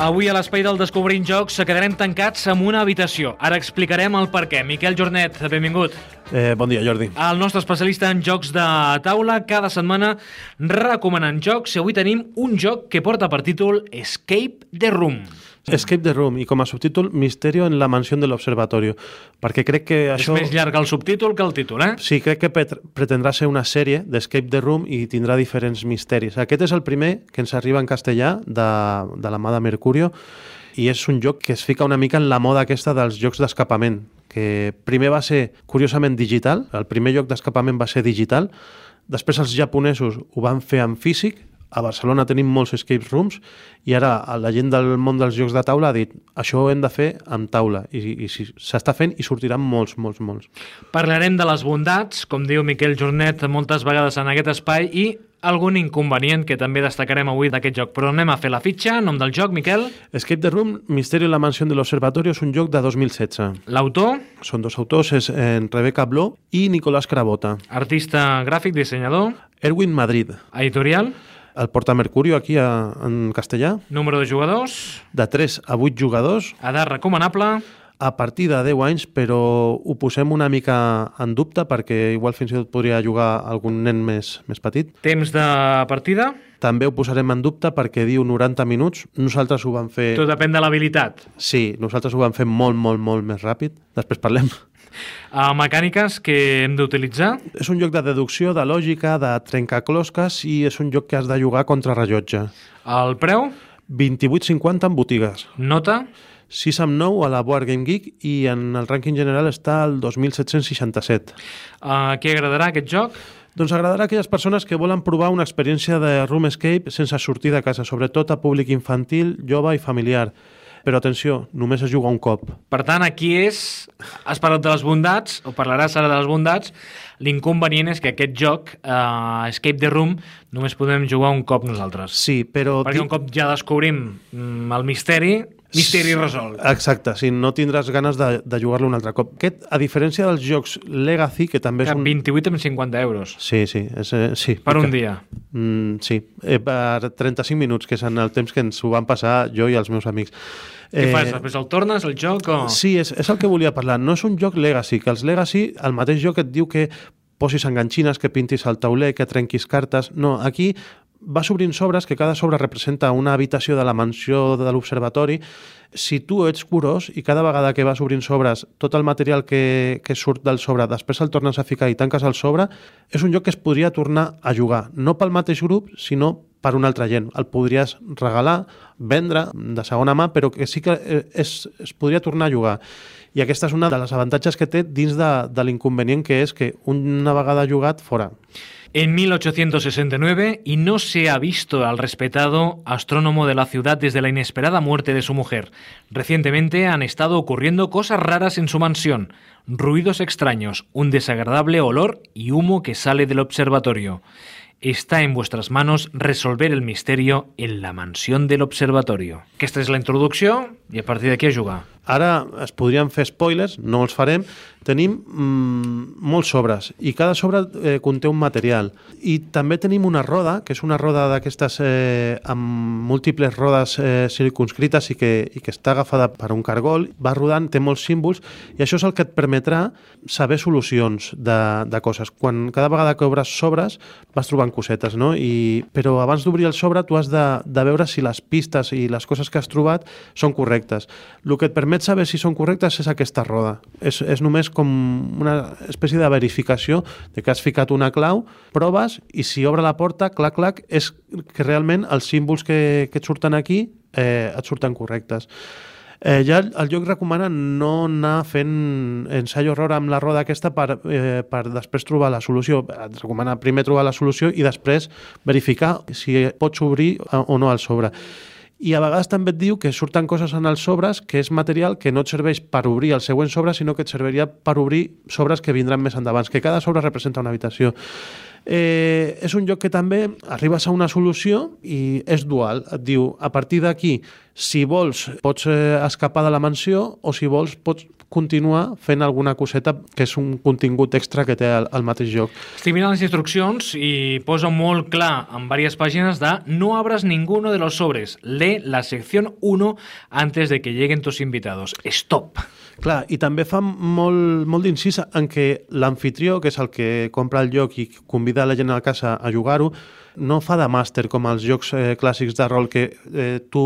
Avui a l'espai del Descobrint Jocs quedarem tancats en una habitació. Ara explicarem el per què. Miquel Jornet, benvingut. Eh, bon dia, Jordi. El nostre especialista en jocs de taula, cada setmana recomanant jocs. I avui tenim un joc que porta per títol Escape the Room. Escape the Room i com a subtítol Misterio en la mansió de l'Observatorio perquè crec que això... És més llarg el subtítol que el títol, eh? Sí, crec que pretendrà ser una sèrie d'Escape the Room i tindrà diferents misteris. Aquest és el primer que ens arriba en castellà de, de la mà de Mercurio i és un joc que es fica una mica en la moda aquesta dels jocs d'escapament que primer va ser, curiosament, digital. El primer joc d'escapament va ser digital. Després els japonesos ho van fer en físic a Barcelona tenim molts escape rooms i ara la gent del món dels jocs de taula ha dit això ho hem de fer amb taula i, i s'està fent i sortiran molts, molts, molts. Parlarem de les bondats, com diu Miquel Jornet moltes vegades en aquest espai i algun inconvenient que també destacarem avui d'aquest joc. Però anem a fer la fitxa, nom del joc, Miquel. Escape the Room, Misterio en la mansió de l'Observatorio és un joc de 2016. L'autor? Són dos autors, és en Rebecca Bló i Nicolás Carabota. Artista gràfic, dissenyador? Erwin Madrid. Editorial? El Porta Mercurio aquí a, en castellà. Número de jugadors? De 3 a 8 jugadors. Edat recomanable? A partir de 10 anys, però ho posem una mica en dubte perquè igual fins i tot podria jugar algun nen més, més petit. Temps de partida? També ho posarem en dubte perquè diu 90 minuts. Nosaltres ho vam fer... Tot depèn de l'habilitat. Sí, nosaltres ho vam fer molt, molt, molt més ràpid. Després parlem. Uh, mecàniques que hem d'utilitzar? És un joc de deducció, de lògica, de trencaclosques i és un joc que has de jugar contra rellotge. El preu? 28,50 en botigues. Nota? 6 amb 9 a la Board Game Geek i en el rànquing general està al 2.767. Uh, què agradarà aquest joc? Doncs agradarà a aquelles persones que volen provar una experiència de room escape sense sortir de casa, sobretot a públic infantil, jove i familiar. Però atenció, només es juga un cop. Per tant, aquí és... Has parlat de les bondats, o parlaràs ara de les bondats. L'inconvenient és que aquest joc, uh, Escape the Room, només podem jugar un cop nosaltres. Sí, però... Perquè un cop ja descobrim mm, el misteri, Misteri resolt. Exacte, si no tindràs ganes de, de jugar-lo un altre cop. Aquest, a diferència dels jocs Legacy, que també que és un... 28 amb 50 euros. Sí, sí. És, eh, sí per que... un dia. Mm, sí, eh, per 35 minuts, que és en el temps que ens ho van passar jo i els meus amics. Què eh, fas? Després el tornes, el joc? O... Sí, és, és el que volia parlar. No és un joc Legacy, que els Legacy, el mateix joc et diu que posis enganxines, que pintis el tauler, que trenquis cartes... No, aquí vas obrint sobres, que cada sobre representa una habitació de la mansió de l'observatori. Si tu ets curós i cada vegada que vas obrint sobres, tot el material que, que surt del sobre, després el tornes a ficar i tanques el sobre, és un joc que es podria tornar a jugar, no pel mateix grup, sinó per una altra gent. El podries regalar, vendre de segona mà, però que sí que eh, es, es podria tornar a jugar. I aquesta és una de les avantatges que té dins de, de que és que una vegada jugat, fora. En 1869, y no se ha visto al respetado astrónomo de la ciudad desde la inesperada muerte de su mujer. Recientemente han estado ocurriendo cosas raras en su mansión, ruidos extraños, un desagradable olor y humo que sale del observatorio. Está en vuestras manos resolver el misterio en la mansión del observatorio. Aquesta és la introducció i a partir d'aquí a jugar. Ara es podrien fer spoilers, no els farem. Tenim mmm, molts sobres i cada sobre eh, conté un material. I també tenim una roda, que és una roda d'aquestes eh, amb múltiples rodes eh, circunscrites i que, i que està agafada per un cargol, va rodant, té molts símbols i això és el que et permetrà saber solucions de, de coses. Quan cada vegada que obres sobres vas trobant cosetes, no? I, però abans d'obrir el sobre tu has de, de veure si les pistes i les coses que has trobat són correctes. El que et permet saber si són correctes és aquesta roda. És, és només com una espècie de verificació de que has ficat una clau, proves i si obre la porta, clac, clac, és que realment els símbols que, que et surten aquí eh, et surten correctes. Eh, ja el joc recomana no anar fent ensaio-error amb la roda aquesta per, eh, per després trobar la solució. Et recomana primer trobar la solució i després verificar si pots obrir o no el sobre i a vegades també et diu que surten coses en els sobres que és material que no et serveix per obrir el següent sobre, sinó que et serviria per obrir sobres que vindran més endavant, que cada sobre representa una habitació. Eh, és un joc que també arribes a una solució i és dual. Et diu, a partir d'aquí, si vols, pots eh, escapar de la mansió o si vols, pots continuar fent alguna coseta que és un contingut extra que té el, el mateix joc. Estic mirant les instruccions i posa molt clar en diverses pàgines de no abras ninguno de los sobres, lee la sección 1 antes de que lleguen tus invitados. Stop. Clar, i també fa molt, molt d'incís en què l'anfitrió, que és el que compra el joc i convida la gent a la casa a jugar-ho, no fa de màster com els jocs eh, clàssics de rol que eh, tu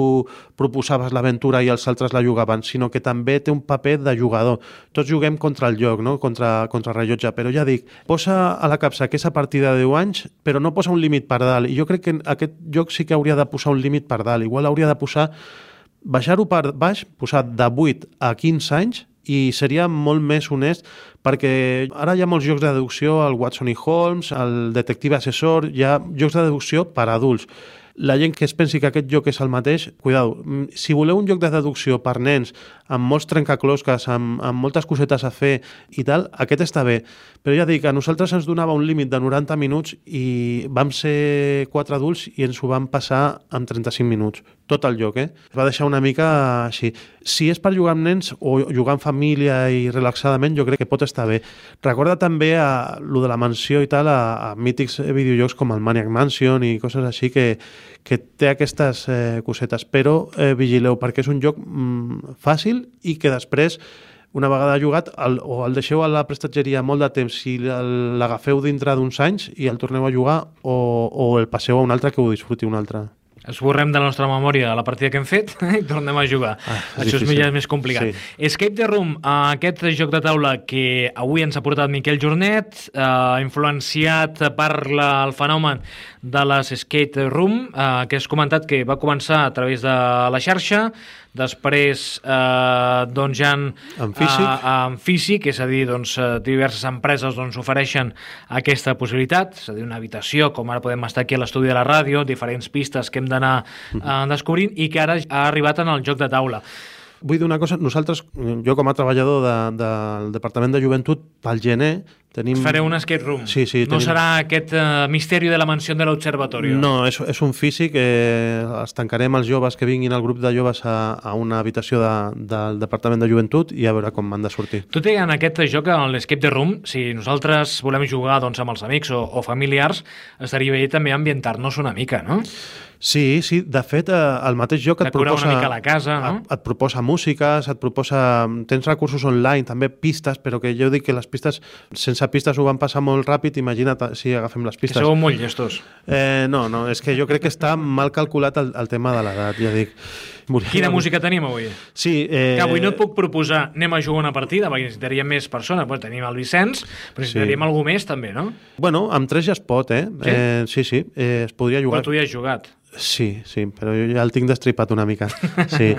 proposaves l'aventura i els altres la jugaven, sinó que també té un paper de jugador. Tots juguem contra el joc, no? contra, contra el rellotge, però ja dic, posa a la capsa que és a partir de 10 anys, però no posa un límit per dalt. I jo crec que aquest joc sí que hauria de posar un límit per dalt. Igual hauria de posar baixar-ho per baix, posar de 8 a 15 anys i seria molt més honest perquè ara hi ha molts jocs de deducció, el Watson i Holmes, el detective assessor, hi ha jocs de deducció per a adults. La gent que es pensi que aquest joc és el mateix, cuidado, mm, si voleu un joc de deducció per nens, amb molts trencaclosques, amb, amb moltes cosetes a fer i tal, aquest està bé. Però ja dic, a nosaltres ens donava un límit de 90 minuts i vam ser quatre adults i ens ho vam passar en 35 minuts. Tot el joc, eh? Es va deixar una mica així. Si és per jugar amb nens o jugar en família i relaxadament, jo crec que pot estar bé. Recorda també a, lo de la mansió i tal, a, a mítics videojocs com el Maniac Mansion i coses així que, que té aquestes eh, cosetes. Però eh, vigileu, perquè és un joc mm, fàcil i que després una vegada jugat, el, o el deixeu a la prestatgeria molt de temps si l'agafeu dintre d'uns anys i el torneu a jugar o, o el passeu a un altre que ho disfruti un altre. Esborrem de la nostra memòria la partida que hem fet i tornem a jugar. Ah, és Això és difícil. és més complicat. Sí. Escape the Room, eh, aquest joc de taula que avui ens ha portat Miquel Jornet, eh, influenciat per la, el fenomen de les Skate Room, eh, que has comentat que va començar a través de la xarxa, després eh, doncs ja en, En físic. eh, en físic, és a dir, doncs, eh, diverses empreses doncs, ofereixen aquesta possibilitat, és a dir, una habitació, com ara podem estar aquí a l'estudi de la ràdio, diferents pistes que hem d'anar eh, descobrint i que ara ha arribat en el joc de taula. Vull dir una cosa, nosaltres, jo com a treballador de, del Departament de Joventut, pel gener tenim... Fareu un escape room. Sí, sí, No tenim- serà aquest eh, misteri de la mansió de l'observatorio. No, és, és un físic, eh, els tancarem els joves que vinguin al grup de joves a, a una habitació de, del Departament de Joventut i a veure com han de sortir. Tot i en aquest joc, en l'Escape the Room, si nosaltres volem jugar doncs, amb els amics o, o familiars, estaria bé també ambientar-nos una mica, no? Sí, sí, de fet, eh, el mateix joc et Decorar una proposa... mica la casa, no? Et, et proposa músiques, et proposa... Tens recursos online, també pistes, però que jo dic que les pistes, sense pistes ho van passar molt ràpid, imagina't si agafem les Que pistes. sou molt llestos. Eh, no, no, és que jo crec que està mal calculat el, el tema de l'edat, ja dic. Quina música tenim avui? Sí, eh, Que avui no et puc proposar anem a jugar una partida, perquè necessitaríem més persones. Bueno, tenim el Vicenç, però necessitaríem Sí. algú més també, no? Bueno, amb tres ja es pot, eh? Sí? eh sí, sí, eh, es podria Però jugar. tu ja has jugat. Sí, sí, però jo ja el tinc destripat una mica. Sí.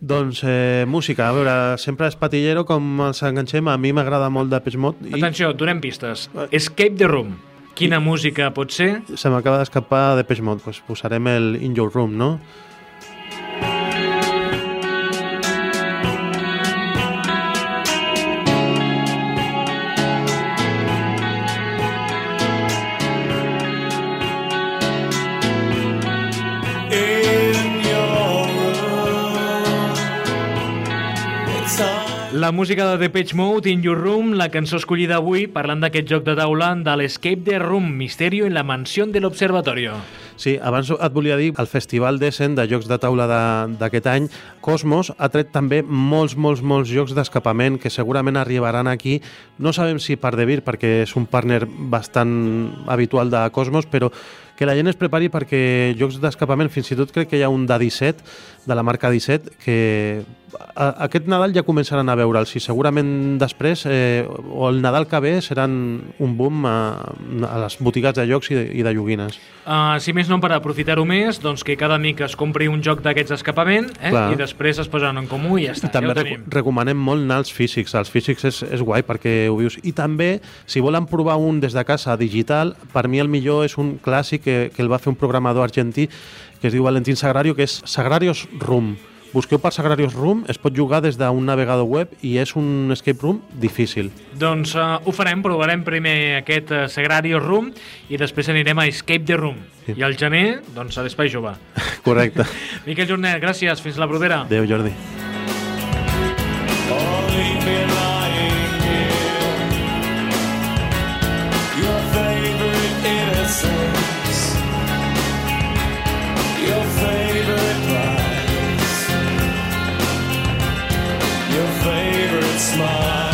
doncs, eh, música, a veure, sempre és patillero com els enganxem, a mi m'agrada molt de Peix Mode i Atenció, donem pistes. Escape the Room. Quina música pot ser? se m'acaba d'escapar de Peix Mode, pues posarem el In Your Room, no? La música de Depeche Mode, In Your Room, la cançó escollida avui parlant d'aquest joc de taula de l'Escape the Room, Misterio en la mansión del observatorio. Sí, abans et volia dir, el Festival d'Essen de Jocs de Taula de- d'aquest any, Cosmos ha tret també molts, molts, molts jocs d'escapament que segurament arribaran aquí. No sabem si per Devir, perquè és un partner bastant habitual de Cosmos, però que la gent es prepari perquè jocs d'escapament, fins i tot crec que hi ha un de 17, de la marca 17, que a, aquest Nadal ja començaran a veure'ls i segurament després, eh, o el Nadal que ve, seran un boom a, a les botigues de jocs i de, i de joguines. Uh, si més no, per aprofitar-ho més, doncs que cada amic es compri un joc d'aquests d'escapament eh? Clar. i després es posen en comú i ja està. També ja rec tenim. recomanem molt anar als físics. Els físics és, és guai perquè ho vius. I també, si volen provar un des de casa digital, per mi el millor és un clàssic que, que el va fer un programador argentí que es diu Valentín Sagrario, que és Sagrarios Room busqueu per Sagrarius Room, es pot jugar des d'un navegador web i és un escape room difícil. Doncs uh, ho farem, provarem primer aquest uh, Sagrario Room i després anirem a Escape the Room. Sí. I al gener, doncs a l'Espai Jove. Correcte. Miquel Jornet, gràcies, fins la propera. Adéu, Jordi. smile.